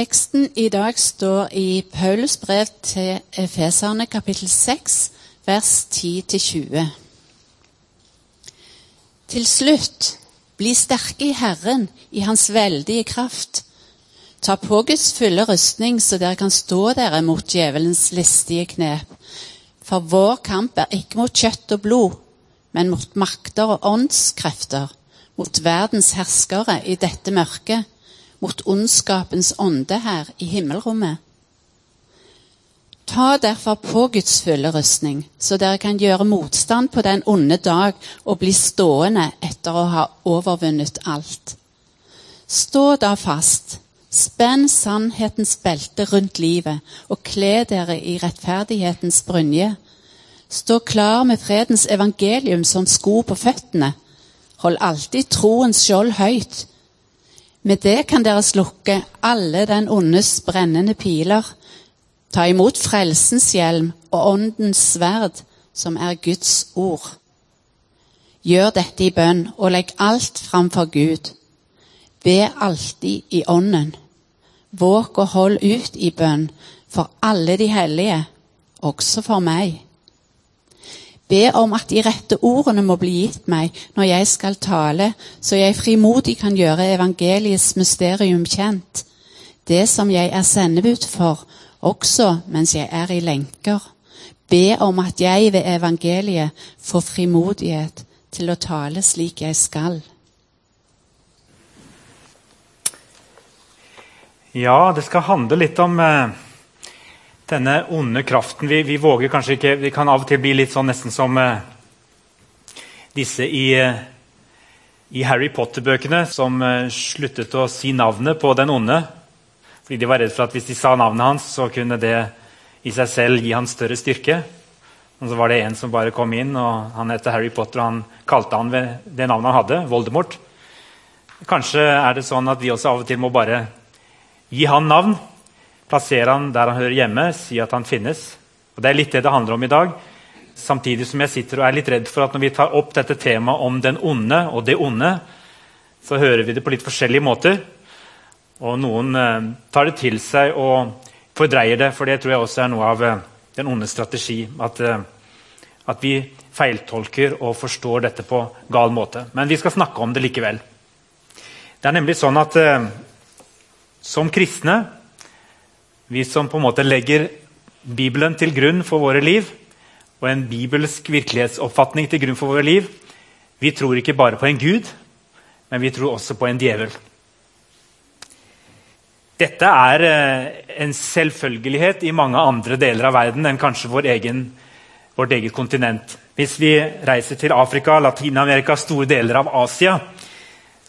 Teksten i dag står i Paulus brev til Efeserne kapittel 6, vers 10-20. Til slutt, bli sterke i Herren, i Hans veldige kraft. Ta på Guds fulle rustning, så dere kan stå dere mot djevelens listige knep. For vår kamp er ikke mot kjøtt og blod, men mot makter og åndskrefter, mot verdens herskere i dette mørket mot ondskapens ånde her i himmelrommet. Ta derfor på Guds fulle rustning, så dere kan gjøre motstand på den onde dag og bli stående etter å ha overvunnet alt. Stå da fast, spenn sannhetens belte rundt livet og kle dere i rettferdighetens brynje. Stå klar med fredens evangelium som sko på føttene. Hold alltid troens skjold høyt med det kan dere slukke alle den ondes brennende piler. Ta imot frelsens hjelm og åndens sverd, som er Guds ord. Gjør dette i bønn, og legg alt fram for Gud. Be alltid i ånden. Våg og hold ut i bønn for alle de hellige, også for meg. Be om at de rette ordene må bli gitt meg når jeg skal tale, så jeg frimodig kan gjøre evangeliets mysterium kjent, det som jeg er sendebud for, også mens jeg er i lenker. Be om at jeg ved evangeliet får frimodighet til å tale slik jeg skal. Ja, det skal handle litt om eh denne onde kraften. Vi, vi, våger kanskje ikke Vi kan av og til bli litt sånn nesten som uh, disse i, uh, i Harry Potter-bøkene som uh, sluttet å si navnet på den onde. Fordi de var redd for at hvis de sa navnet hans, så kunne det i seg selv gi han større styrke. Og så var det en som bare kom inn, og han heter Harry Potter, og han kalte han ved det navnet han hadde, Voldemort. Kanskje er det sånn at vi også av og til må bare gi han navn plassere han der han hører hjemme, si at han finnes. Og Det er litt det det handler om i dag. Samtidig som jeg sitter og er litt redd for at når vi tar opp dette temaet om den onde og det onde, så hører vi det på litt forskjellige måter. Og noen eh, tar det til seg og fordreier det, for det tror jeg også er noe av eh, den onde strategi. At, eh, at vi feiltolker og forstår dette på gal måte. Men vi skal snakke om det likevel. Det er nemlig sånn at eh, som kristne vi som på en måte legger Bibelen til grunn for våre liv, og en bibelsk virkelighetsoppfatning til grunn for våre liv, vi tror ikke bare på en gud, men vi tror også på en djevel. Dette er eh, en selvfølgelighet i mange andre deler av verden enn kanskje vår egen, vårt eget kontinent. Hvis vi reiser til Afrika, Latin-Amerika, store deler av Asia,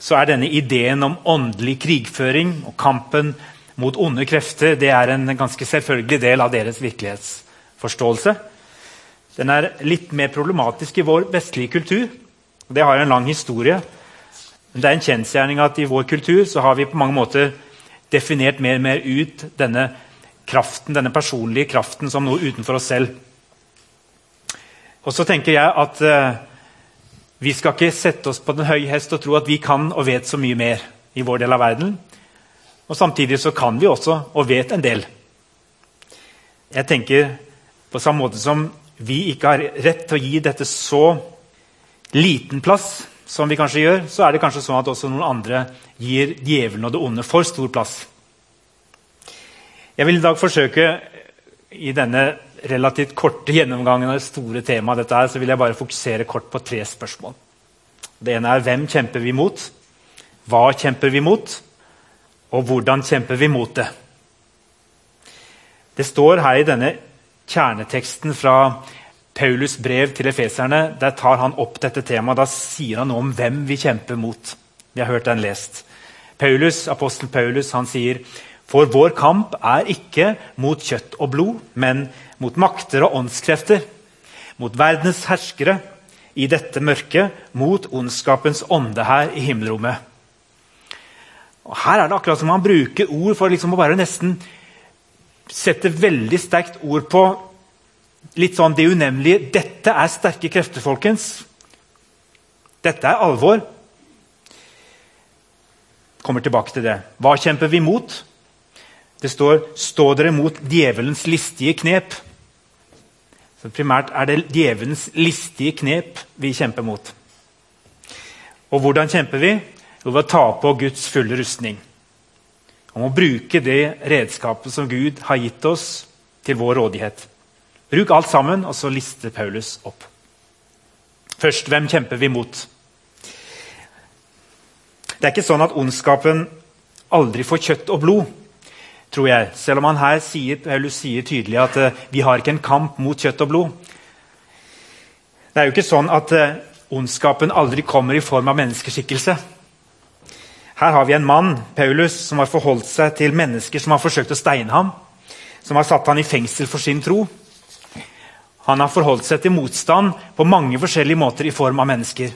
så er denne ideen om åndelig krigføring og kampen mot onde krefter det er en ganske selvfølgelig del av deres virkelighetsforståelse. Den er litt mer problematisk i vår vestlige kultur. Det har en lang historie. Men det er en kjensgjerning at i vår kultur så har vi på mange måter definert mer og mer ut denne kraften, denne personlige kraften som noe utenfor oss selv. Og så tenker jeg at uh, vi skal ikke sette oss på den høye hest og tro at vi kan og vet så mye mer i vår del av verden. Og Samtidig så kan vi også og vet en del. Jeg tenker På samme måte som vi ikke har rett til å gi dette så liten plass som vi kanskje gjør, så er det kanskje sånn at også noen andre gir djevelen og det onde for stor plass. Jeg vil i dag forsøke i denne relativt korte gjennomgangen av det store temaet dette her, så vil jeg bare fokusere kort på tre spørsmål. Det ene er hvem kjemper vi mot? Hva kjemper vi mot? Og hvordan kjemper vi mot det? Det står her i denne kjerneteksten fra Paulus' brev til efeserne. Der tar han opp dette temaet. Da sier han noe om hvem vi kjemper mot. Vi har hørt den lest. Paulus, Apostel Paulus han sier for vår kamp er ikke mot kjøtt og blod, men mot makter og åndskrefter, mot verdens herskere i dette mørket, mot ondskapens ånde her i himmelrommet. Og Her er det akkurat som han bruker ord for liksom å bare nesten sette veldig sterkt ord på litt sånn det unemlige. Dette er sterke krefter, folkens. Dette er alvor. Kommer tilbake til det. Hva kjemper vi mot? Det står 'stå dere mot djevelens listige knep'. Så Primært er det djevelens listige knep vi kjemper mot. Og hvordan kjemper vi? Jo, ved å ta på Guds fulle rustning. Om å bruke det redskapet som Gud har gitt oss, til vår rådighet. Bruk alt sammen, og så lister Paulus opp. Først, hvem kjemper vi mot? Det er ikke sånn at ondskapen aldri får kjøtt og blod, tror jeg. Selv om han her sier, Paulus sier tydelig at uh, vi har ikke en kamp mot kjøtt og blod. Det er jo ikke sånn at uh, ondskapen aldri kommer i form av menneskeskikkelse. Her har vi en mann, Paulus, som har forholdt seg til mennesker som har forsøkt å steine ham, som har satt ham i fengsel for sin tro. Han har forholdt seg til motstand på mange forskjellige måter i form av mennesker.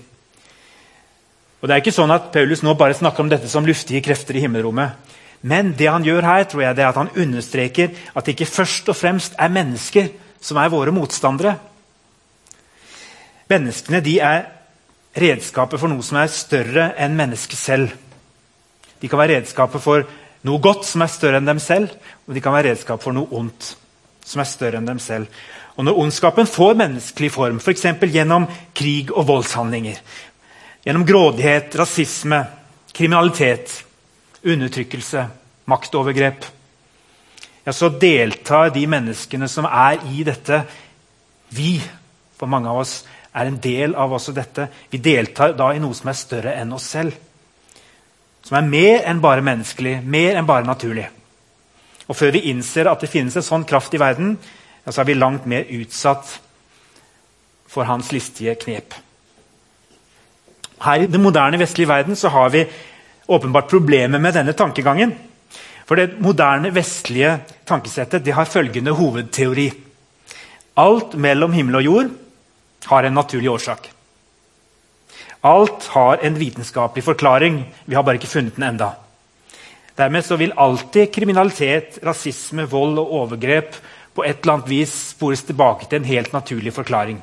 Og det er ikke sånn at Paulus nå bare snakker om dette som luftige krefter i himmelrommet. Men det han gjør her, tror jeg, det er at han understreker at det ikke først og fremst er mennesker som er våre motstandere. Menneskene de er redskapet for noe som er større enn mennesket selv. De kan være redskaper for noe godt som er større enn dem selv, og de kan være redskap for noe ondt som er større enn dem selv. Og Når ondskapen får menneskelig form, f.eks. gjennom krig og voldshandlinger, Gjennom grådighet, rasisme, kriminalitet, undertrykkelse, maktovergrep. Ja, så deltar de menneskene som er i dette Vi, for mange av oss, er en del av også dette. Vi deltar da i noe som er større enn oss selv. Som er mer enn bare menneskelig, mer enn bare naturlig. Og før vi innser at det finnes en sånn kraft i verden, så er vi langt mer utsatt for hans listige knep. Her i den moderne vestlige verden så har vi åpenbart problemer med denne tankegangen. For det moderne vestlige tankesettet det har følgende hovedteori. Alt mellom himmel og jord har en naturlig årsak. Alt har en vitenskapelig forklaring. Vi har bare ikke funnet den enda. Dermed vil alltid kriminalitet, rasisme, vold og overgrep på et eller annet vis spores tilbake til en helt naturlig forklaring.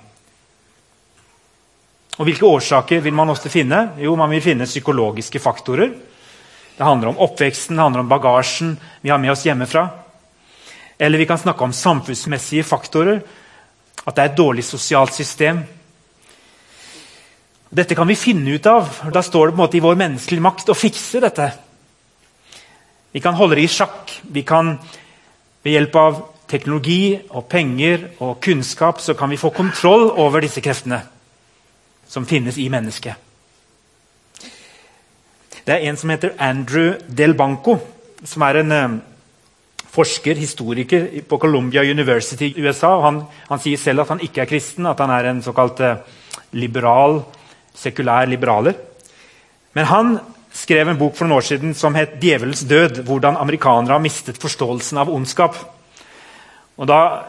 Og Hvilke årsaker vil man ofte finne? Jo, Man vil finne psykologiske faktorer. Det handler om oppveksten, det handler om bagasjen vi har med oss hjemmefra. Eller vi kan snakke om samfunnsmessige faktorer. At det er et dårlig sosialt system. Dette kan vi finne ut av. Da står det på en måte i vår menneskelige makt å fikse dette. Vi kan holde det i sjakk. Vi kan ved hjelp av teknologi og penger og kunnskap så kan vi få kontroll over disse kreftene som finnes i mennesket. Det er en som heter Andrew Del Banco, som er en um, forsker, historiker på Columbia University i USA. Han, han, sier selv at han ikke er kristen, at han er en såkalt liberal liberal, sekulær liberaler. Men han skrev en bok for noen år siden som het 'Djevelens død'. Hvordan amerikanere har mistet forståelsen av ondskap. Og Da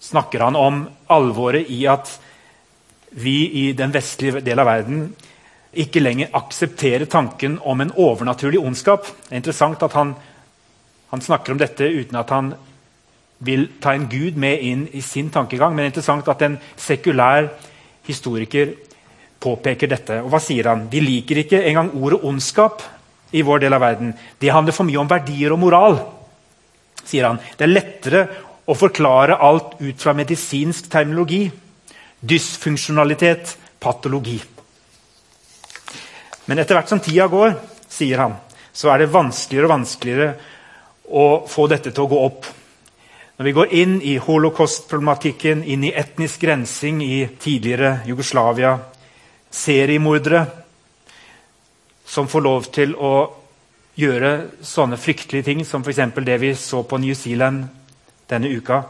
snakker han om alvoret i at vi i den vestlige del av verden ikke lenger aksepterer tanken om en overnaturlig ondskap. Det er interessant at han, han, snakker om dette uten at han vil ta en gud med inn i sin tankegang. Men det er interessant at en sekulær historiker påpeker dette. Og hva sier han? Vi liker ikke engang ordet ondskap i vår del av verden. Det handler for mye om verdier og moral. sier han. Det er lettere å forklare alt ut fra medisinsk terminologi dysfunksjonalitet, patologi. Men etter hvert som tida går, sier han, så er det vanskeligere og vanskeligere å få dette til å gå opp. Når vi går inn i holocaust-problematikken, inn i etnisk rensing i tidligere Jugoslavia, seriemordere som får lov til å gjøre sånne fryktelige ting som f.eks. det vi så på New Zealand denne uka,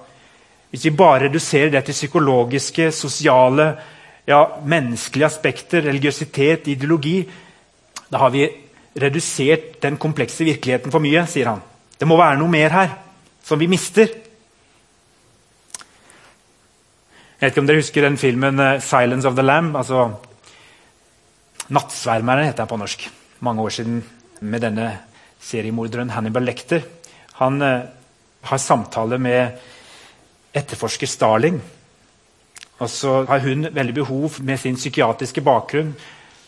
hvis vi bare reduserer det til psykologiske, sosiale, ja, menneskelige aspekter, religiøsitet, ideologi, da har vi redusert den komplekse virkeligheten for mye, sier han. Det må være noe mer her som vi mister. Jeg vet ikke om dere husker den filmen uh, 'Silence of the Lamb'? altså 'Nattsvermeren' heter den på norsk. Mange år siden med denne seriemorderen Hannibal Lecter. Han eh, har samtale med etterforsker Starling. Og så har hun veldig behov med sin psykiatriske bakgrunn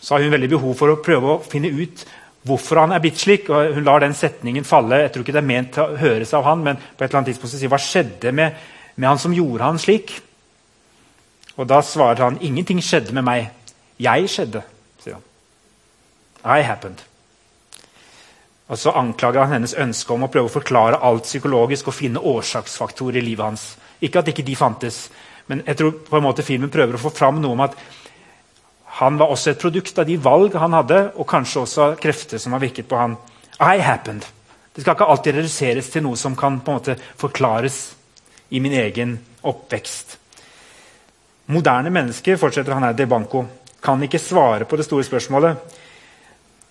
så har hun veldig behov for å prøve å finne ut hvorfor han er blitt slik. og Hun lar den setningen falle. Jeg tror ikke det er ment å høres av han, men på et eller annet tidspunkt så sier hva skjedde med, med han som gjorde han slik? Og Da svarer han ingenting skjedde med meg. Jeg skjedde. I happened. Og Så anklager han hennes ønske om å prøve å forklare alt psykologisk og finne årsaksfaktorer i livet hans. Ikke at ikke de fantes, men jeg tror på en måte filmen prøver å få fram noe om at han var også et produkt av de valg han hadde, og kanskje også krefter som har virket på han. I happened. Det skal ikke alltid reduseres til noe som kan på en måte forklares i min egen oppvekst. Moderne mennesker fortsetter han her, De Banco, kan ikke svare på det store spørsmålet.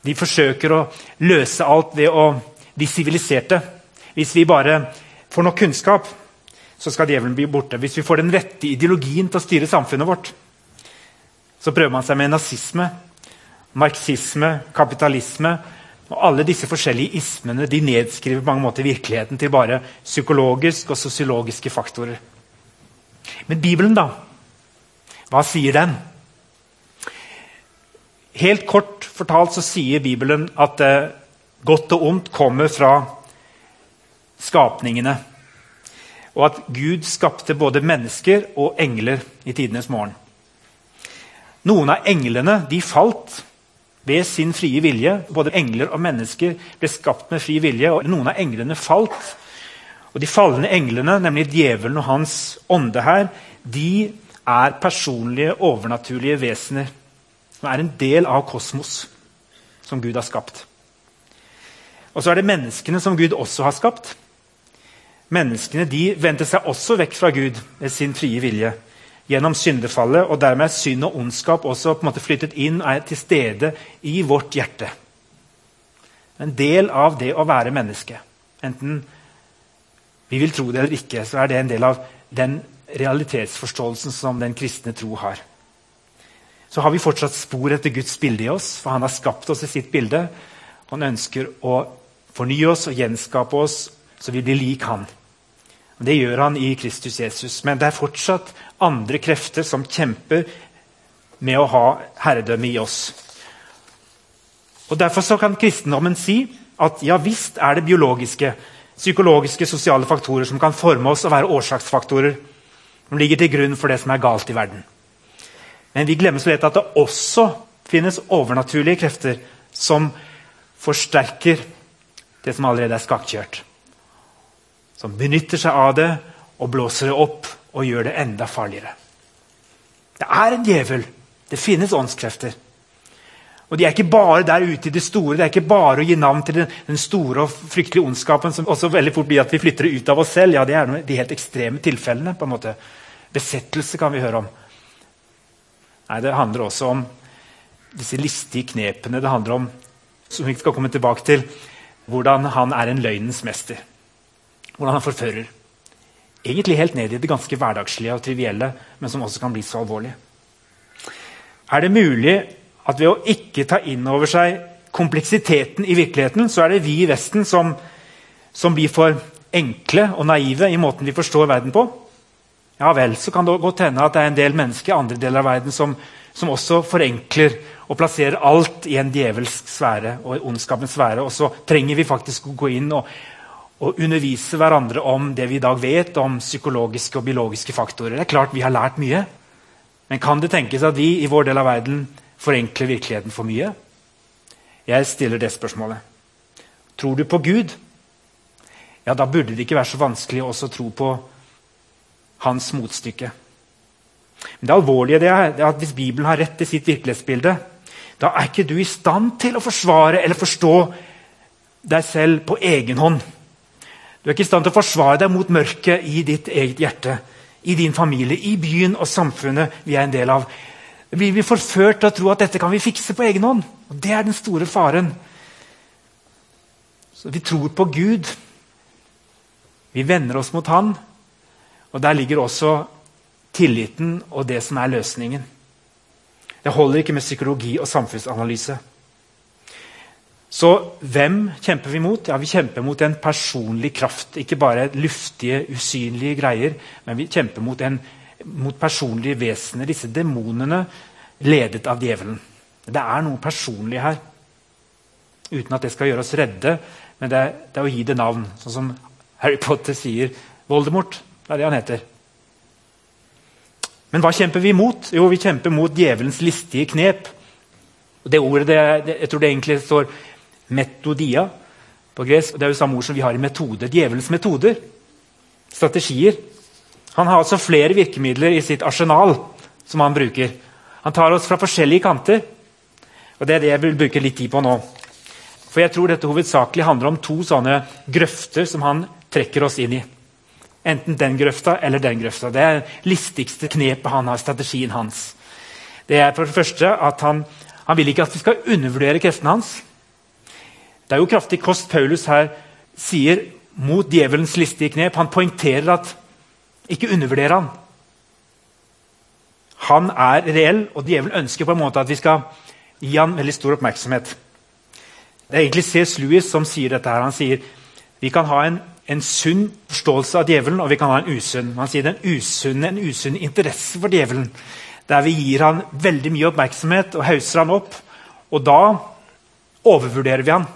De forsøker å løse alt ved å bli siviliserte. Hvis vi bare får nok kunnskap, så skal djevelen bli borte. Hvis vi får den rette ideologien til å styre samfunnet vårt, så prøver man seg med nazisme, marxisme, kapitalisme. og Alle disse forskjellige ismene de nedskriver på mange måter virkeligheten til bare psykologiske og sosiologiske faktorer. Men Bibelen, da? Hva sier den? Helt kort fortalt så sier Bibelen at eh, godt og ondt kommer fra skapningene. Og at Gud skapte både mennesker og engler i tidenes morgen. Noen av englene de falt ved sin frie vilje. Både engler og mennesker ble skapt med fri vilje. og Noen av englene falt. Og De falne englene, nemlig djevelen og hans ånde her, de er personlige, overnaturlige vesener som er en del av kosmos som Gud har skapt. Og så er det menneskene som Gud også har skapt. Menneskene de vendte seg også vekk fra Gud med sin frie vilje gjennom syndefallet, og dermed er synd og ondskap også på en måte flyttet inn er til stede i vårt hjerte. En del av det å være menneske. Enten vi vil tro det eller ikke, så er det en del av den realitetsforståelsen som den kristne tro har. Så har vi fortsatt spor etter Guds bilde i oss, for han har skapt oss i sitt bilde. Han ønsker å fornye oss og gjenskape oss så vi blir lik han. Det gjør han i Kristus Jesus. Men det er fortsatt andre krefter som kjemper med å ha herredømme i oss. Og Derfor kan kristendommen si at ja visst er det biologiske, psykologiske, sosiale faktorer som kan forme oss og være årsaksfaktorer som ligger til grunn for det som er galt i verden. Men vi glemmer så lett at det også finnes overnaturlige krefter som forsterker det som allerede er skakkjørt. Som benytter seg av det og blåser det opp og gjør det enda farligere. Det er en djevel. Det finnes åndskrefter. Og De er ikke bare der ute i det store. Det er ikke bare å gi navn til den, den store og fryktelige ondskapen som også veldig fort blir at vi flytter det ut av oss selv. Ja, Det er de helt ekstreme tilfellene. på en måte. Besettelse kan vi høre om. Nei, Det handler også om disse listige knepene. Det handler om som vi skal komme tilbake til, hvordan han er en løgnens mester. Hvordan han forfører. Egentlig helt ned i det ganske hverdagslige og trivielle, men som også kan bli så alvorlig. Er det mulig at ved å ikke ta inn over seg kompleksiteten i virkeligheten, så er det vi i Vesten som, som blir for enkle og naive i måten vi forstår verden på? Ja vel, så kan det godt hende at det er en del mennesker i andre deler av verden som, som også forenkler og plasserer alt i en djevelsk sfære og en ondskapens sfære. Og så trenger vi faktisk å gå inn og, og undervise hverandre om det vi i dag vet om psykologiske og biologiske faktorer. Det er klart vi har lært mye. Men kan det tenkes at vi i vår del av verden forenkler virkeligheten for mye? Jeg stiller det spørsmålet. Tror du på Gud? Ja, Da burde det ikke være så vanskelig å tro på hans motstykke. Men det alvorlige det er, at hvis Bibelen har rett i sitt virkelighetsbilde, da er ikke du i stand til å forsvare eller forstå deg selv på egen hånd. Du er ikke i stand til å forsvare deg mot mørket i ditt eget hjerte, i din familie, i byen og samfunnet vi er en del av. Da blir vi forført til å tro at dette kan vi fikse på egen hånd. Og Det er den store faren. Så Vi tror på Gud. Vi vender oss mot Han. Og Der ligger også tilliten og det som er løsningen. Det holder ikke med psykologi og samfunnsanalyse. Så hvem kjemper vi mot? Ja, Vi kjemper mot en personlig kraft. Ikke bare luftige, usynlige greier, men vi kjemper mot, en, mot personlige vesener. Disse demonene ledet av djevelen. Det er noe personlig her. uten at det skal gjøre oss redde. Men det det er å gi det navn. Sånn som Harry Potter sier Voldemort. Det er det han heter. Men hva kjemper vi mot? Jo, vi kjemper mot djevelens listige knep. Det ordet, det, Jeg tror det egentlig står metodia på gresk. Det er jo samme ord som vi har i metode. Djevelens metoder. Strategier. Han har altså flere virkemidler i sitt arsenal som han bruker. Han tar oss fra forskjellige kanter. Og Det er det jeg vil bruke litt tid på nå. For jeg tror dette hovedsakelig handler om to sånne grøfter som han trekker oss inn i. Enten den grøfta eller den grøfta. Det er det listigste knepet han har, strategien hans. Det er for det første at han, han vil ikke at vi skal undervurdere kreftene hans. Det er jo kraftig kost Paulus her sier mot djevelens listige knep. Han poengterer at ikke undervurder han. Han er reell, og djevelen ønsker på en måte at vi skal gi han veldig stor oppmerksomhet. Det er egentlig C.S. Lewis som sier dette. her. Han sier vi kan ha en en sunn forståelse av djevelen, og vi kan ha en usunn. Man sier den usunne, en usunn interesse for djevelen. Der vi gir han veldig mye oppmerksomhet og hauser han opp. Og da overvurderer vi han.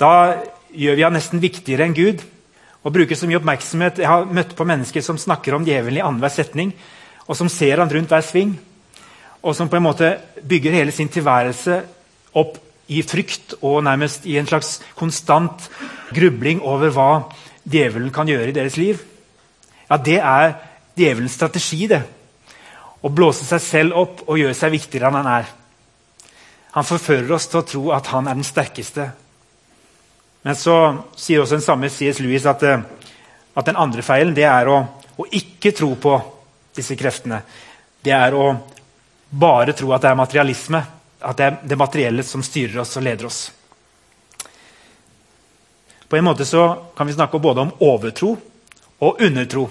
Da gjør vi han nesten viktigere enn Gud. Og bruker så mye oppmerksomhet. Jeg har møtt på mennesker som snakker om djevelen i annenhver setning, og som ser han rundt hver sving. Og som på en måte bygger hele sin tilværelse opp i frykt og nærmest i en slags konstant grubling over hva djevelen kan gjøre i deres liv. Ja, Det er djevelens strategi. det. Å blåse seg selv opp og gjøre seg viktigere enn han er. Han forfører oss til å tro at han er den sterkeste. Men så sier også den samme C.S. Lewis at, eh, at, den andre feilen det er å, å ikke tro på disse kreftene. Det er å bare tro at det er materialisme at det er det materielle som styrer oss og leder oss. På en måte kan vi snakke både om overtro og undertro.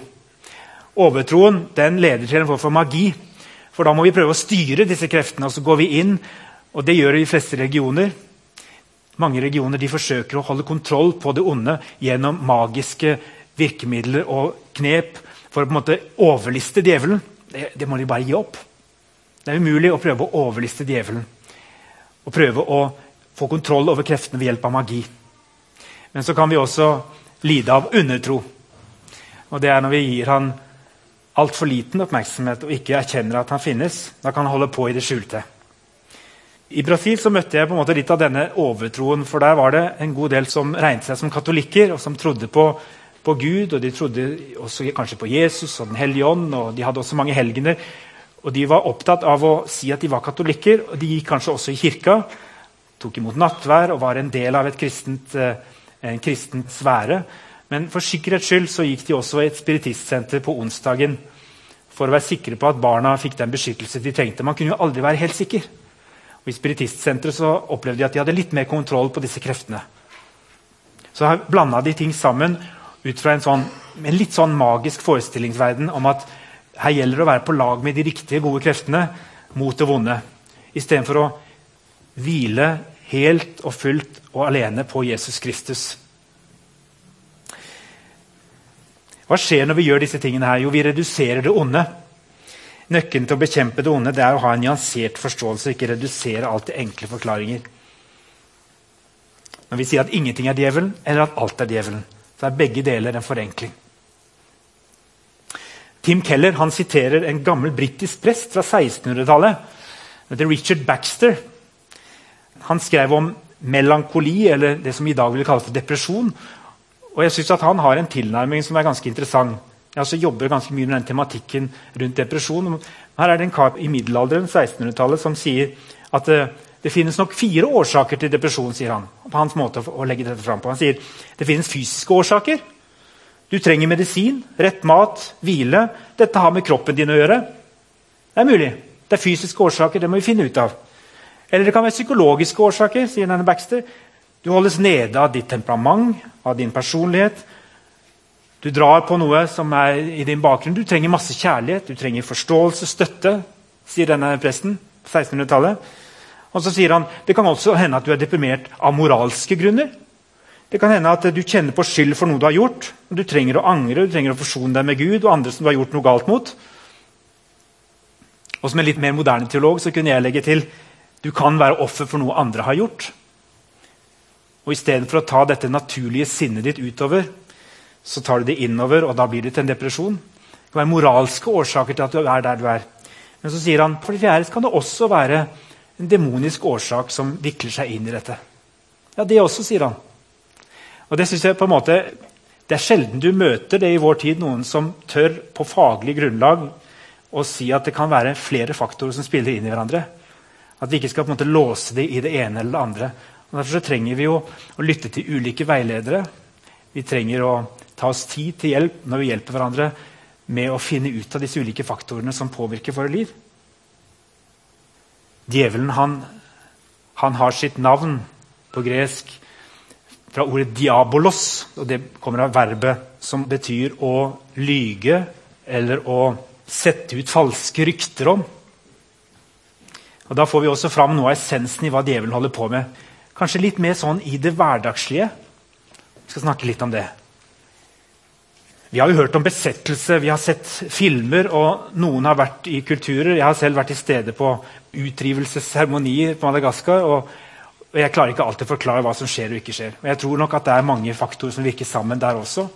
Overtroen den leder til en form for magi. For da må vi prøve å styre disse kreftene. og så går vi inn, og Det gjør de fleste regioner. Mange regioner forsøker å holde kontroll på det onde gjennom magiske virkemidler og knep for å på en måte overliste djevelen. Det, det må de bare gi opp. Det er umulig å prøve å overliste djevelen og prøve å få kontroll over kreftene ved hjelp av magi. Men så kan vi også lide av undertro. Og Det er når vi gir han altfor liten oppmerksomhet og ikke erkjenner at han finnes. Da kan han holde på i det skjulte. I Brasil så møtte jeg på en måte litt av denne overtroen. for Der var det en god del som regnet seg som katolikker, og som trodde på, på Gud. og De trodde også kanskje på Jesus og Den hellige ånd, og de hadde også mange helgener. Og De var opptatt av å si at de var katolikker, og de gikk kanskje også i kirka. Tok imot nattvær og var en del av kristent, eh, en kristent sfære. Men for sikkerhets skyld så gikk de også i et spiritistsenter på onsdagen for å være sikre på at barna fikk den beskyttelse de trengte. Man kunne jo aldri være helt sikker. Og I spiritistsenteret så opplevde de at de hadde litt mer kontroll på disse kreftene. Så her blanda de ting sammen ut fra en, sånn, en litt sånn magisk forestillingsverden om at her gjelder det å være på lag med de riktige, gode kreftene mot det vonde. Istedenfor å hvile helt og fullt og alene på Jesus Kristus. Hva skjer når vi gjør disse tingene? her? Jo, vi reduserer det onde. Nøkkelen til å bekjempe det onde det er å ha en nyansert forståelse, ikke redusere alt til enkle forklaringer. Når vi sier at ingenting er djevelen, eller at alt er djevelen, så er begge deler en forenkling. Tim Keller han siterer en gammel britisk prest fra 1600-tallet. Richard Baxter. Han skrev om melankoli, eller det som i dag vil kalles for depresjon. Og jeg synes at Han har en tilnærming som er ganske interessant. Jeg også jobber ganske mye med den tematikken rundt depresjon. Her er det en kar i middelalderen 1600-tallet, som sier at eh, det finnes nok fire årsaker til depresjon. sier han, på hans måte å legge dette frem på. Han sier det finnes fysiske årsaker. Du trenger medisin, rett mat, hvile. Dette har med kroppen din å gjøre. Det er mulig. Det er fysiske årsaker. Det må vi finne ut av. Eller det kan være psykologiske årsaker. sier denne Baxter. Du holdes nede av ditt temperament, av din personlighet. Du drar på noe som er i din bakgrunn. Du trenger masse kjærlighet, du trenger forståelse, støtte, sier denne presten på 1600-tallet. Og så sier han det kan også hende at du er deprimert av moralske grunner. Det kan hende at du kjenner på skyld for noe du har gjort. og Du trenger å angre, du trenger å forsone deg med Gud og andre som du har gjort noe galt mot. Og Som en litt mer moderne teolog så kunne jeg legge til du kan være offer for noe andre har gjort. Og istedenfor å ta dette naturlige sinnet ditt utover, så tar du det innover, og da blir det til en depresjon. Det kan være moralske årsaker til at du er der du er. Men så sier han for det fjerde kan det også være en demonisk årsak som vikler seg inn i dette. Ja, det også, sier han. Og Det synes jeg på en måte, det er sjelden du møter det i vår tid, noen som tør på faglig grunnlag å si at det kan være flere faktorer som spiller inn i hverandre. At vi ikke skal på en måte låse det i det ene eller det andre. Og derfor trenger vi å lytte til ulike veiledere. Vi trenger å ta oss tid til hjelp når vi hjelper hverandre med å finne ut av disse ulike faktorene som påvirker våre liv. Djevelen han, han har sitt navn på gresk fra ordet 'diabolos'. og Det kommer av verbet som betyr å lyge eller å sette ut falske rykter om. Og Da får vi også fram noe av essensen i hva djevelen holder på med. Kanskje litt mer sånn i det hverdagslige. Vi skal snakke litt om det. Vi har jo hørt om besettelse, vi har sett filmer, og noen har vært i kulturer. Jeg har selv vært til stede på utrivelsesseremonier på Madagaskar. Og, og, jeg klarer ikke alltid å forklare hva som skjer og ikke skjer. Og jeg tror nok at det er mange faktorer som virker sammen der også.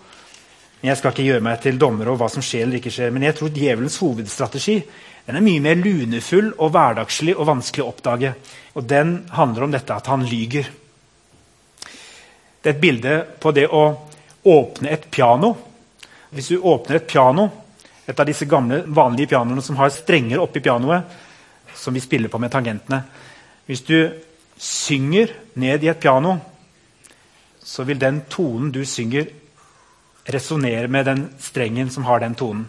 Men Jeg skal ikke gjøre meg til dommer over hva som skjer eller ikke skjer. Men jeg tror djevelens hovedstrategi den er mye mer lunefull og hverdagslig og vanskelig å oppdage. Og den handler om dette at han lyger. Det er et bilde på det å åpne et piano. Hvis du åpner et piano, et av disse gamle, vanlige pianoene som har strenger oppi pianoet, som vi spiller på med tangentene Hvis du synger ned i et piano, så vil den tonen du synger, resonnere med den strengen som har den tonen.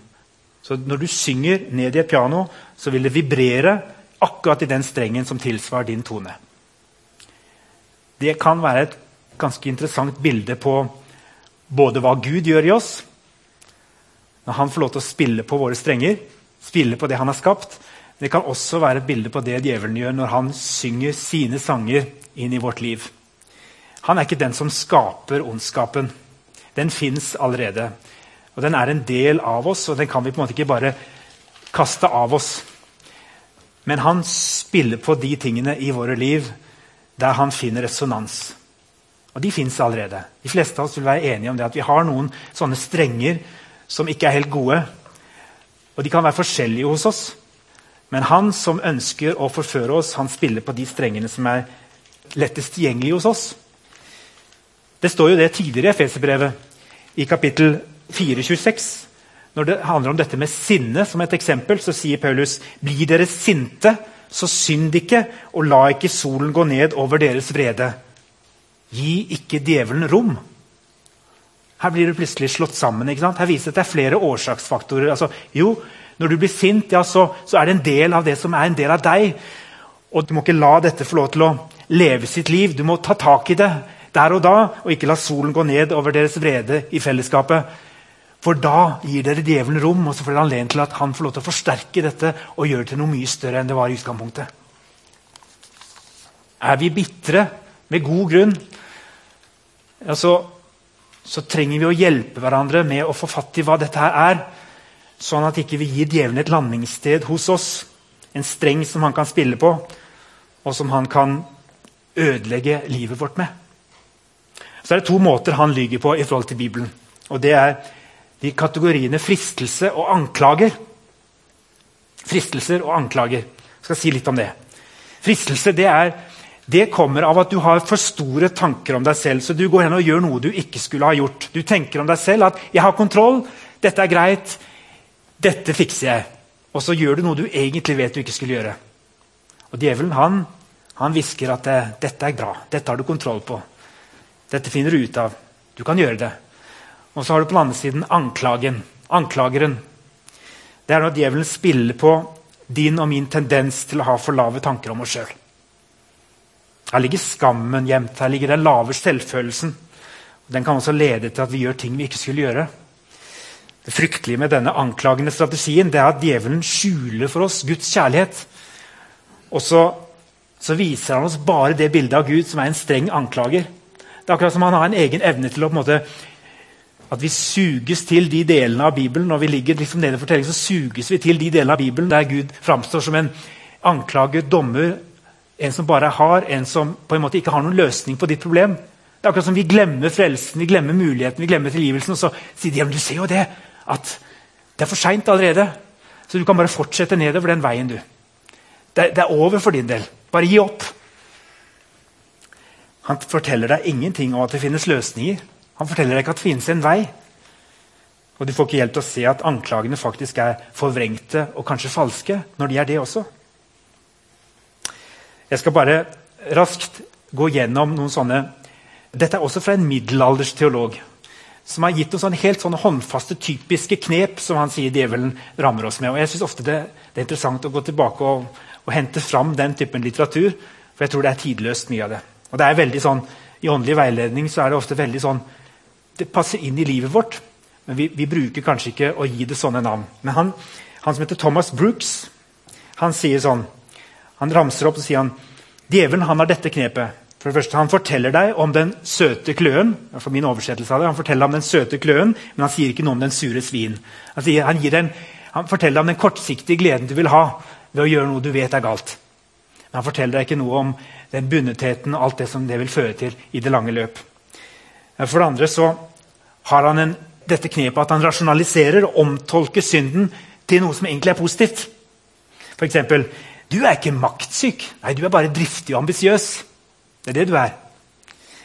Så når du synger ned i et piano, så vil det vibrere akkurat i den strengen som tilsvarer din tone. Det kan være et ganske interessant bilde på både hva Gud gjør i oss, når han får lov til å spille på våre strenger, spille på det han har skapt. Det kan også være et bilde på det djevelen gjør når han synger sine sanger inn i vårt liv. Han er ikke den som skaper ondskapen. Den fins allerede. Og Den er en del av oss, og den kan vi på en måte ikke bare kaste av oss. Men han spiller på de tingene i våre liv der han finner resonans. Og de fins allerede. De fleste av oss vil være enige om det at vi har noen sånne strenger som ikke er helt gode. Og de kan være forskjellige hos oss. Men han som ønsker å forføre oss, han spiller på de strengene som er lettest tilgjengelige hos oss. Det står jo det tidligere i Efeserbrevet, i kapittel 426. Når det handler om dette med sinne, som et eksempel, så sier Paulus.: Blir dere sinte, så synd ikke, og la ikke solen gå ned over deres vrede. Gi ikke djevelen rom. Her blir det plutselig slått sammen. ikke sant? Her viser det at det er flere årsaksfaktorer. Altså, jo, Når du blir sint, ja, så, så, er det en del av det som er en del av deg. Og Du må ikke la dette få lov til å leve sitt liv. Du må ta tak i det der og da, og ikke la solen gå ned over deres vrede i fellesskapet. For da gir dere djevelen rom, og så får dere anledning til at han får lov til å forsterke dette og gjøre det til noe mye større enn det var i utgangspunktet. Er vi bitre med god grunn, altså, så trenger vi å hjelpe hverandre med å få fatt i hva dette her er. Sånn at ikke vi gir djevelen et landingssted hos oss. En streng som han kan spille på, og som han kan ødelegge livet vårt med. Så er det to måter han lyger på i forhold til Bibelen. Og Det er de kategoriene fristelse og anklager. Fristelser og anklager. Jeg skal si litt om det. Fristelse det er det kommer av at du har for store tanker om deg selv. Så du går hen og gjør noe du ikke skulle ha gjort. Du tenker om deg selv at 'jeg har kontroll, dette er greit, dette fikser jeg'. Og så gjør du noe du egentlig vet du ikke skulle gjøre. Og Djevelen han, han hvisker at 'dette er bra, dette har du kontroll på'. Dette finner du ut av. Du kan gjøre det. Og så har du på den andre siden anklagen. Anklageren. Det er når djevelen spiller på din og min tendens til å ha for lave tanker om oss sjøl. Her ligger skammen gjemt. Her ligger den lave selvfølelsen. Den kan også lede til at vi gjør ting vi ikke skulle gjøre. Det fryktelige med denne anklagende strategien det er at djevelen skjuler for oss Guds kjærlighet. Og så, så viser han oss bare det bildet av Gud som er en streng anklager. Det er akkurat som han har en egen evne til å på en måte, at vi suges til de delene av Bibelen. Når vi ligger liksom nede i fortellingen, så suges vi til de delene av Bibelen der Gud framstår som en anklager, dommer, en som bare har, en som på en måte ikke har noen løsning på ditt problem. Det er akkurat som Vi glemmer frelsen, vi glemmer muligheten, vi glemmer tilgivelsen. Og så sier de ja, men du ser jo det, at det er for seint allerede. Så du kan bare fortsette nedover den veien. du. Det, det er over for din del. Bare gi opp. Han forteller deg ingenting om at det finnes løsninger. Han forteller deg ikke at det finnes en vei. Og du får ikke hjelp til å se at anklagene faktisk er forvrengte og kanskje falske. når de er det også. Jeg skal bare raskt gå gjennom noen sånne Dette er også fra en middelaldersteolog som har gitt noen sånne helt sånne håndfaste, typiske knep som han sier djevelen rammer oss med. Og jeg synes ofte det, det, er interessant å gå tilbake og, og, hente fram den typen litteratur. For jeg tror det er tidløst, mye av det. Og det er veldig sånn, I åndelig veiledning så er det ofte veldig sånn Det passer inn i livet vårt. Men vi, vi, bruker kanskje ikke å gi det sånne navn. Men han, han, som heter Thomas Brooks, han sier sånn Han ramser opp og sier han, djevelen han har dette knepet. For det første, Han forteller deg om den søte kløen. for min oversettelse av det, Han forteller om den søte kløen, men han sier ikke noe om den sure svin. Han, sier, han, en, han forteller om den kortsiktige gleden du vil ha ved å gjøre noe du vet er galt. Men han forteller deg ikke noe om den bundetheten og alt det som det vil føre til i det lange løp. For det andre så har han en dette knepet at han rasjonaliserer og omtolker synden til noe som egentlig er positivt. F.eks.: Du er ikke maktsyk. Nei, du er bare driftig og ambisiøs. Det er det du er.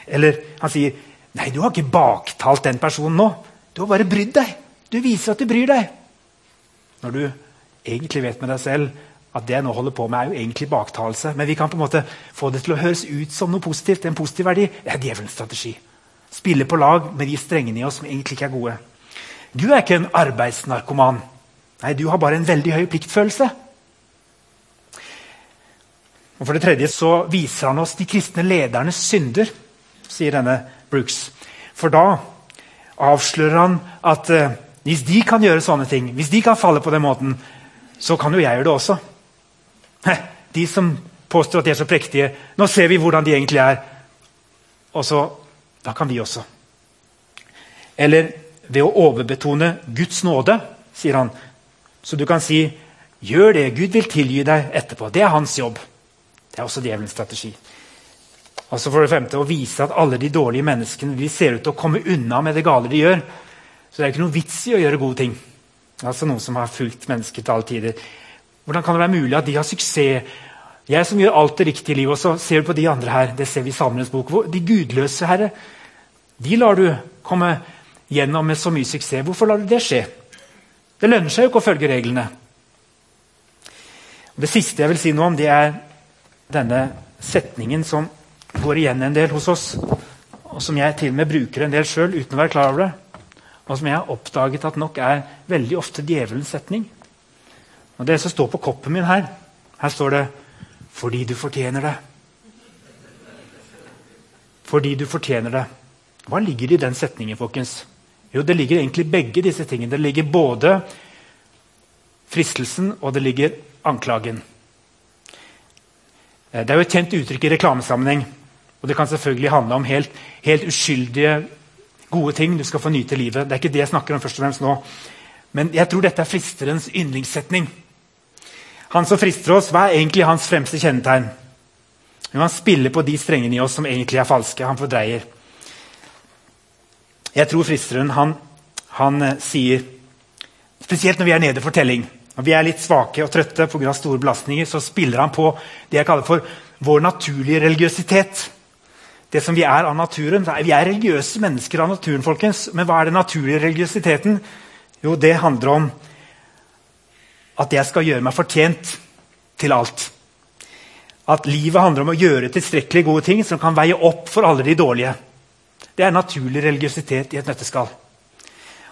Eller han sier Nei, du har ikke baktalt den personen nå. Du har bare brydd deg. Du viser at du bryr deg. Når du egentlig vet med deg selv at det jeg nå holder på med, er jo egentlig baktalelse. Men vi kan på en måte få det til å høres ut som noe positivt. en positiv verdi. Det er djevelens strategi. Spille på lag med de strengene i oss som egentlig ikke er gode. Du er ikke en arbeidsnarkoman. Nei, du har bare en veldig høy pliktfølelse. Og For det tredje så viser han oss de kristne ledernes synder, sier denne Brooks. For da avslører han at eh, hvis de kan gjøre sånne ting, hvis de kan falle på den måten, så kan jo jeg gjøre det også. De som påstår at de er så prektige, nå ser vi hvordan de egentlig er. Og så da kan vi også. Eller ved å overbetone Guds nåde, sier han. Så du kan si 'gjør det, Gud vil tilgi deg etterpå'. Det er hans jobb. Det er også djevelens strategi. Altså for det femte, Å vise at alle de dårlige menneskene de ser ut til å komme unna med det gale de gjør. Så det er ikke noe vits i å gjøre gode ting. Altså Noen som har fulgt mennesket til alle tider. Hvordan kan det være mulig at de har suksess jeg som gjør alt det riktige i livet, og så ser du på de andre her. Det ser vi i Salmenes bok. De gudløse, Herre, de lar du komme gjennom med så mye suksess. Hvorfor lar du det skje? Det lønner seg jo ikke å følge reglene. Det siste jeg vil si noe om, det er denne setningen som går igjen en del hos oss, og som jeg til og med bruker en del sjøl uten å være klar over det. Og som jeg har oppdaget at nok er veldig ofte djevelens setning. Og Det som står på koppen min her, her står det fordi du fortjener det. Fordi du fortjener det. Hva ligger i den setningen, folkens? Jo, Det ligger egentlig begge disse tingene. Det ligger både fristelsen og det ligger anklagen. Eh, det er jo et kjent uttrykk i reklamesammenheng. Og det kan selvfølgelig handle om helt, helt uskyldige, gode ting du skal få nyte livet. Det er ikke det jeg snakker om først og fremst nå. Men jeg tror dette er fristerens yndlingssetning. Han som frister oss, hva er egentlig hans fremste kjennetegn? Jo, han spiller på de strengene i oss som egentlig er falske. Han fordreier. Jeg tror fristeren han, han uh, sier Spesielt når vi er nede for telling. Når vi er litt svake og trøtte pga. store belastninger, så spiller han på det jeg kaller for vår naturlige religiøsitet. Det som Vi er av naturen. Vi er religiøse mennesker av naturen, folkens. Men hva er den naturlige religiøsiteten? Jo, det handler om at jeg skal gjøre meg fortjent til alt. At livet handler om å gjøre tilstrekkelig gode ting som kan veie opp for alle de dårlige. Det er naturlig religiøsitet i et nøtteskall.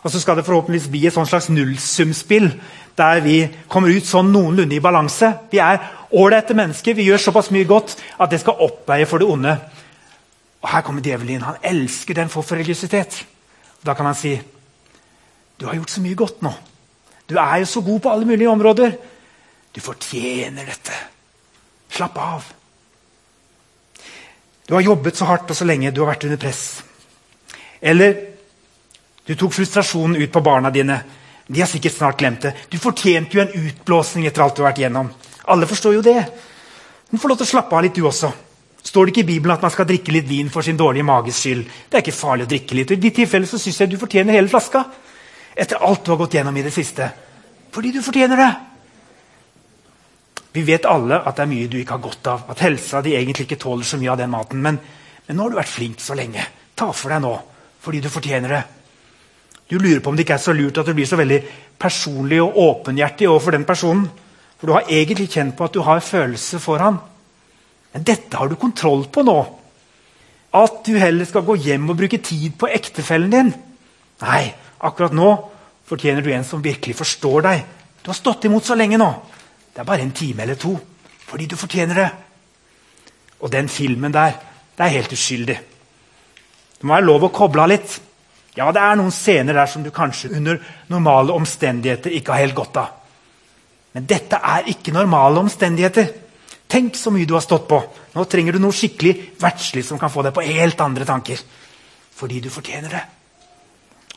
Og så skal det forhåpentligvis bli et slags nullsumspill der vi kommer ut sånn noenlunde i balanse. Vi er ålreite mennesker, vi gjør såpass mye godt at det skal oppveie for det onde. Og Her kommer djevelen inn. Han elsker den form for religiøsitet. Da kan han si du har gjort så mye godt nå. Du er jo så god på alle mulige områder. Du fortjener dette. Slapp av. Du har jobbet så hardt og så lenge. Du har vært under press. Eller du tok frustrasjonen ut på barna dine. De har sikkert snart glemt det. Du fortjente jo en utblåsning etter alt du har vært gjennom. Alle forstår jo det. Du får lov til å slappe av litt, du også. Står det ikke i Bibelen at man skal drikke litt vin for sin dårlige mages skyld? Det er ikke farlig å drikke litt. og I de tilfellene så syns jeg du fortjener hele flaska. Etter alt du har gått gjennom i det siste. Fordi du fortjener det. Vi vet alle at det er mye du ikke har godt av. At helsa di egentlig ikke tåler så mye av den maten. Men, men nå har du vært flink så lenge. Ta for deg nå, fordi du fortjener det. Du lurer på om det ikke er så lurt at du blir så veldig personlig og åpenhjertig overfor den personen. For du har egentlig kjent på at du har følelse for han. Men dette har du kontroll på nå. At du heller skal gå hjem og bruke tid på ektefellen din. Nei, akkurat nå fortjener du en som virkelig forstår deg. Du har stått imot så lenge nå. Det er bare en time eller to. Fordi du fortjener det. Og den filmen der, det er helt uskyldig. Det må være lov å koble av litt. Ja, det er noen scener der som du kanskje under normale omstendigheter ikke har helt godt av. Men dette er ikke normale omstendigheter. Tenk så mye du har stått på. Nå trenger du noe skikkelig verdslig som kan få deg på helt andre tanker. Fordi du fortjener det.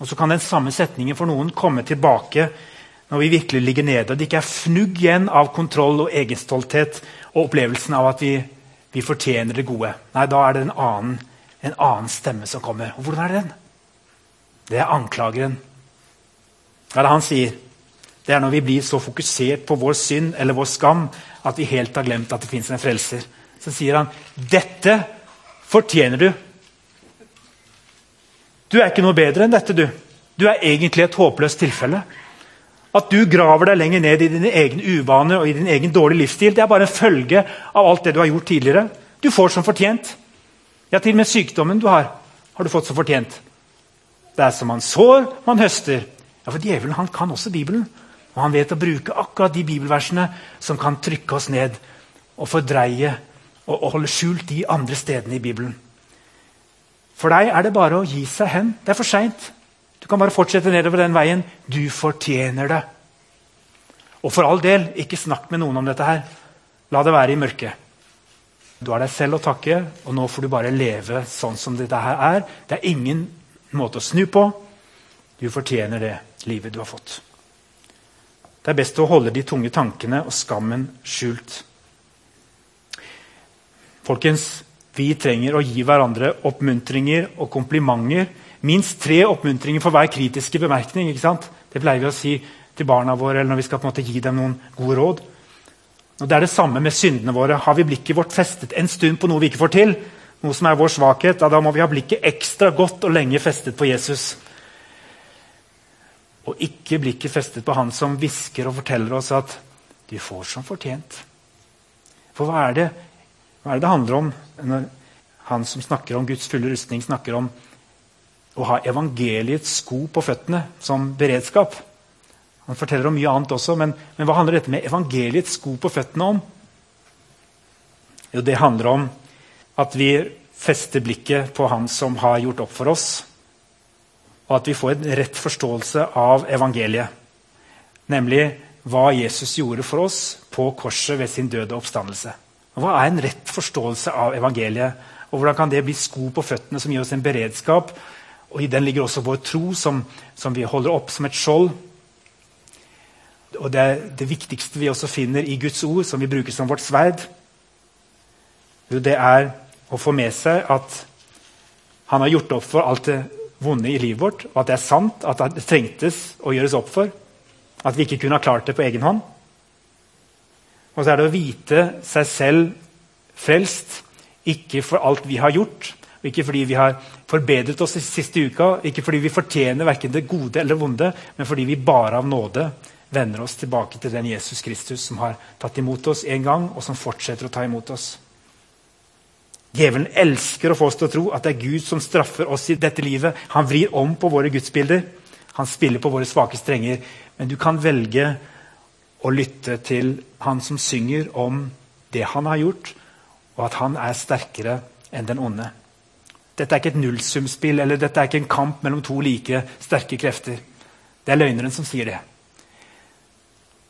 Og så kan den samme setningen for noen komme tilbake når vi virkelig ligger nede, og det ikke er fnugg igjen av kontroll og egenstolthet og opplevelsen av at vi, vi fortjener det gode. Nei, da er det en annen, en annen, stemme som kommer. Og hvordan er det den? Det er anklageren. Hva er det han sier? Det er når vi blir så fokusert på vår synd eller vår skam at vi helt har glemt at det fins en frelser. Så sier han, 'Dette fortjener du'. Du er ikke noe bedre enn dette, du. Du er egentlig et håpløst tilfelle. At du graver deg lenger ned i dine egne uvaner og i din egen dårlige livsstil, det er bare en følge av alt det du har gjort tidligere. Du får som fortjent. Ja, til og med sykdommen du har, har du fått som fortjent. Det er som man sår, man høster. Ja, For djevelen han kan også Bibelen. Og han vet å bruke akkurat de bibelversene som kan trykke oss ned og fordreie og, holde skjult de andre stedene i Bibelen. For deg er det bare å gi seg hen. Det er for seint. Du kan bare fortsette nedover den veien. Du fortjener det. Og for all del, ikke snakk med noen om dette her. La det være i mørket. Du har deg selv å takke, og nå får du bare leve sånn som dette her er. Det er ingen måte å snu på. Du fortjener det livet du har fått. Det er best å holde de tunge tankene og skammen skjult. Folkens, vi trenger å gi hverandre oppmuntringer og komplimenter minst tre oppmuntringer for hver kritiske bemerkning. ikke sant? Det pleier vi å si til barna våre eller når vi skal på en måte gi dem noen gode råd. Og Det er det samme med syndene våre. Har vi blikket vårt festet en stund på noe vi ikke får til, noe som er vår svakhet, da må vi ha blikket ekstra godt og lenge festet på Jesus. Og ikke blikket festet på han som hvisker og forteller oss at du får som fortjent. For hva er det, hva er det det handler om når han som snakker om Guds fulle rustning, snakker om å ha evangeliets sko på føttene som beredskap. Han forteller om mye annet også, men, men hva handler dette med evangeliets sko på føttene om? Jo, det handler om at vi fester blikket på Han som har gjort opp for oss, og at vi får en rett forståelse av evangeliet. Nemlig hva Jesus gjorde for oss på korset ved sin døde oppstandelse. Hva er en rett forståelse av evangeliet? Og hvordan kan det bli sko på føttene som gir oss en beredskap og I den ligger også vår tro, som, som vi holder opp som et skjold. Og det er det viktigste vi også finner i Guds ord, som vi bruker som vårt sverd. Det er å få med seg at han har gjort opp for alt det vonde i livet vårt, og at det er sant at det trengtes å gjøres opp for. At vi ikke kunne ha klart det på egen hånd. Og så er det å vite seg selv frelst, ikke for alt vi har gjort, og ikke fordi vi har forbedret oss i siste uka, ikke fordi vi fortjener verken det gode eller vonde, men fordi vi bare av nåde vender oss tilbake til den Jesus Kristus som har tatt imot oss en gang, og som fortsetter å ta imot oss. Djevelen elsker å få oss til å tro at det er Gud som straffer oss i dette livet. Han vrir om på våre gudsbilder. Han spiller på våre svake strenger. Men du kan velge å lytte til han som synger om det han har gjort, og at han er sterkere enn den onde. Dette er ikke et nullsumspill eller dette er ikke en kamp mellom to like sterke krefter. Det er løgneren som sier det.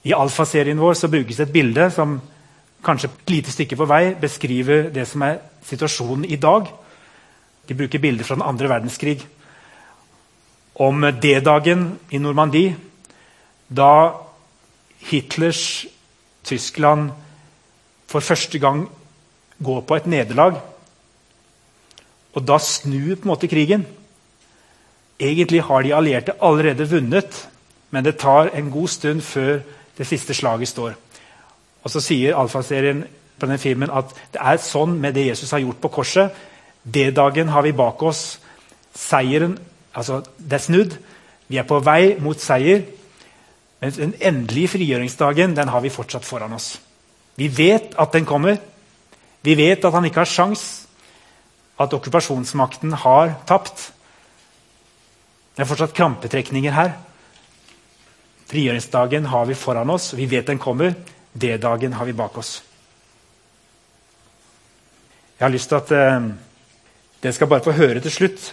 I alfaserien vår brukes et bilde som kanskje et lite stykke på vei beskriver det som er situasjonen i dag. De bruker bilder fra den andre verdenskrig. Om D-dagen i Normandie, da Hitlers Tyskland for første gang går på et nederlag Og da snur på en måte krigen. Egentlig har de allierte allerede vunnet, men det tar en god stund før det siste slaget står. Og så sier Alfa-serien på denne filmen at det er sånn med det Jesus har gjort på korset. D-dagen har vi bak oss. Seieren altså Det er snudd. Vi er på vei mot seier. Men den endelige frigjøringsdagen den har vi fortsatt foran oss. Vi vet at den kommer. Vi vet at han ikke har sjans, at okkupasjonsmakten har tapt. Det er fortsatt krampetrekninger her. Frigjøringsdagen har vi foran oss, vi vet den kommer. D-dagen har vi bak oss. Jeg har lyst til at eh, dere skal bare få høre til slutt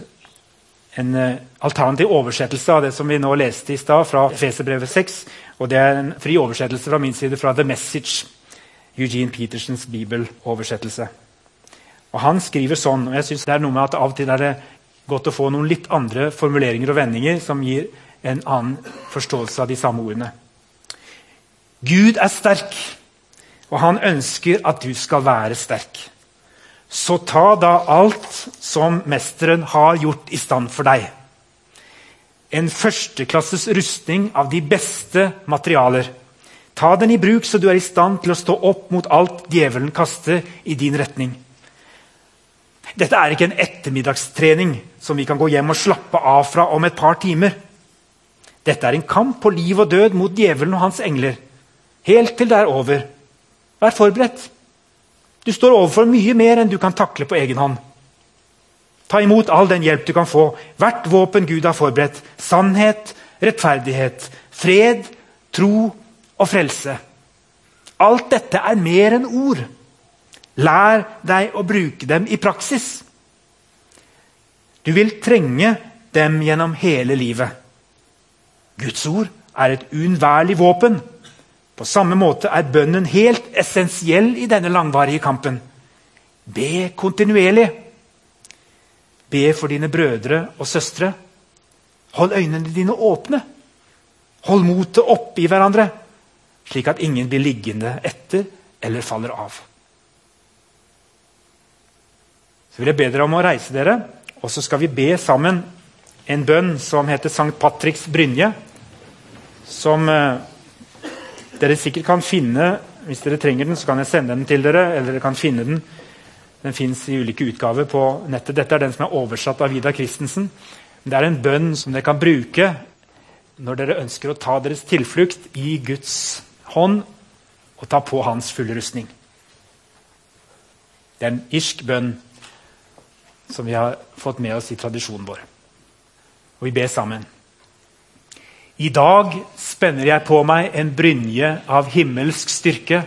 en eh, alternativ oversettelse av det som vi nå leste i stad, fra Feserbrevet 6. Og det er en fri oversettelse fra min side fra The Message, Eugene Petersens bibeloversettelse. Og Han skriver sånn, og jeg synes det er noe med at av og til er det godt å få noen litt andre formuleringer og vendinger som gir en annen forståelse av de samme ordene. Gud er sterk, og han ønsker at du skal være sterk. Så ta da alt som mesteren har gjort i stand for deg. En førsteklasses rustning av de beste materialer. Ta den i bruk så du er i stand til å stå opp mot alt djevelen kaster i din retning. Dette er ikke en ettermiddagstrening som vi kan gå hjem og slappe av fra om et par timer. Dette er en kamp på liv og død mot djevelen og hans engler. Helt til det er over. Vær forberedt. Du står overfor mye mer enn du kan takle på egen hånd. Ta imot all den hjelp du kan få. Hvert våpen Gud har forberedt. Sannhet, rettferdighet, fred, tro og frelse. Alt dette er mer enn ord. Lær deg å bruke dem i praksis. Du vil trenge dem gjennom hele livet. Guds ord er et uunnværlig våpen. På samme måte er bønnen helt essensiell i denne langvarige kampen. Be kontinuerlig. Be for dine brødre og søstre. Hold øynene dine åpne. Hold motet oppe i hverandre, slik at ingen blir liggende etter eller faller av. Så vil jeg be dere om å reise dere, og så skal vi be sammen en bønn som heter Sankt Patricks brynje. Som eh, dere sikkert kan finne Hvis dere trenger den, så kan jeg sende den til dere. eller dere kan finne Den Den fins i ulike utgaver på nettet. Dette er den som er oversatt av Vidar Christensen. Det er en bønn som dere kan bruke når dere ønsker å ta deres tilflukt i Guds hånd og ta på hans fulle rustning. Det er en irsk bønn som vi har fått med oss i tradisjonen vår. Og vi ber sammen. I dag spenner jeg på meg en brynje av himmelsk styrke.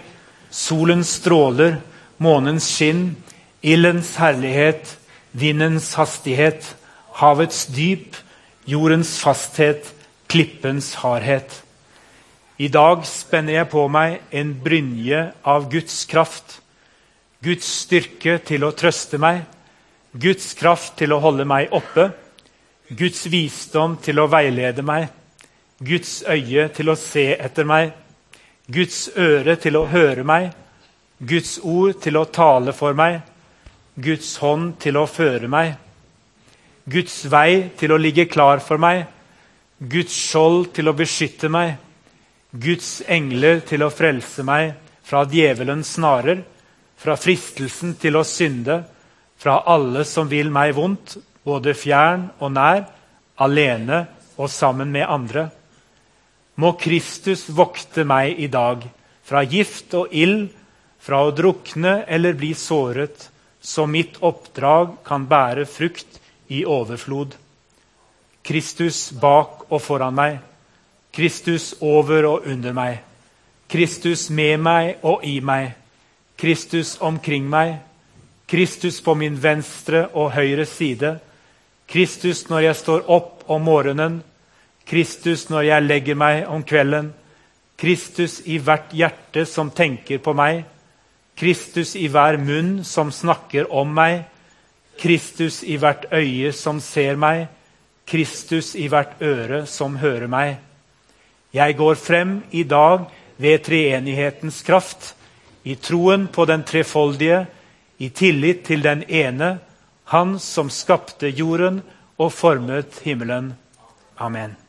Solens stråler, månens skinn, ildens herlighet, vindens hastighet, havets dyp, jordens fasthet, klippens hardhet. I dag spenner jeg på meg en brynje av Guds kraft. Guds styrke til å trøste meg, Guds kraft til å holde meg oppe, Guds visdom til å veilede meg Guds øye til å se etter meg, Guds øre til å høre meg, Guds ord til å tale for meg, Guds hånd til å føre meg, Guds vei til å ligge klar for meg, Guds skjold til å beskytte meg, Guds engler til å frelse meg fra djevelens snarer, fra fristelsen til å synde, fra alle som vil meg vondt, både fjern og nær, alene og sammen med andre. Må Kristus vokte meg i dag fra gift og ild, fra å drukne eller bli såret, så mitt oppdrag kan bære frukt i overflod. Kristus bak og foran meg, Kristus over og under meg, Kristus med meg og i meg, Kristus omkring meg, Kristus på min venstre og høyre side, Kristus når jeg står opp om morgenen, Kristus når jeg legger meg om kvelden. Kristus i hvert hjerte som tenker på meg. Kristus i hver munn som snakker om meg. Kristus i hvert øye som ser meg. Kristus i hvert øre som hører meg. Jeg går frem i dag ved treenighetens kraft, i troen på den trefoldige, i tillit til den ene, Han som skapte jorden og formet himmelen. Amen.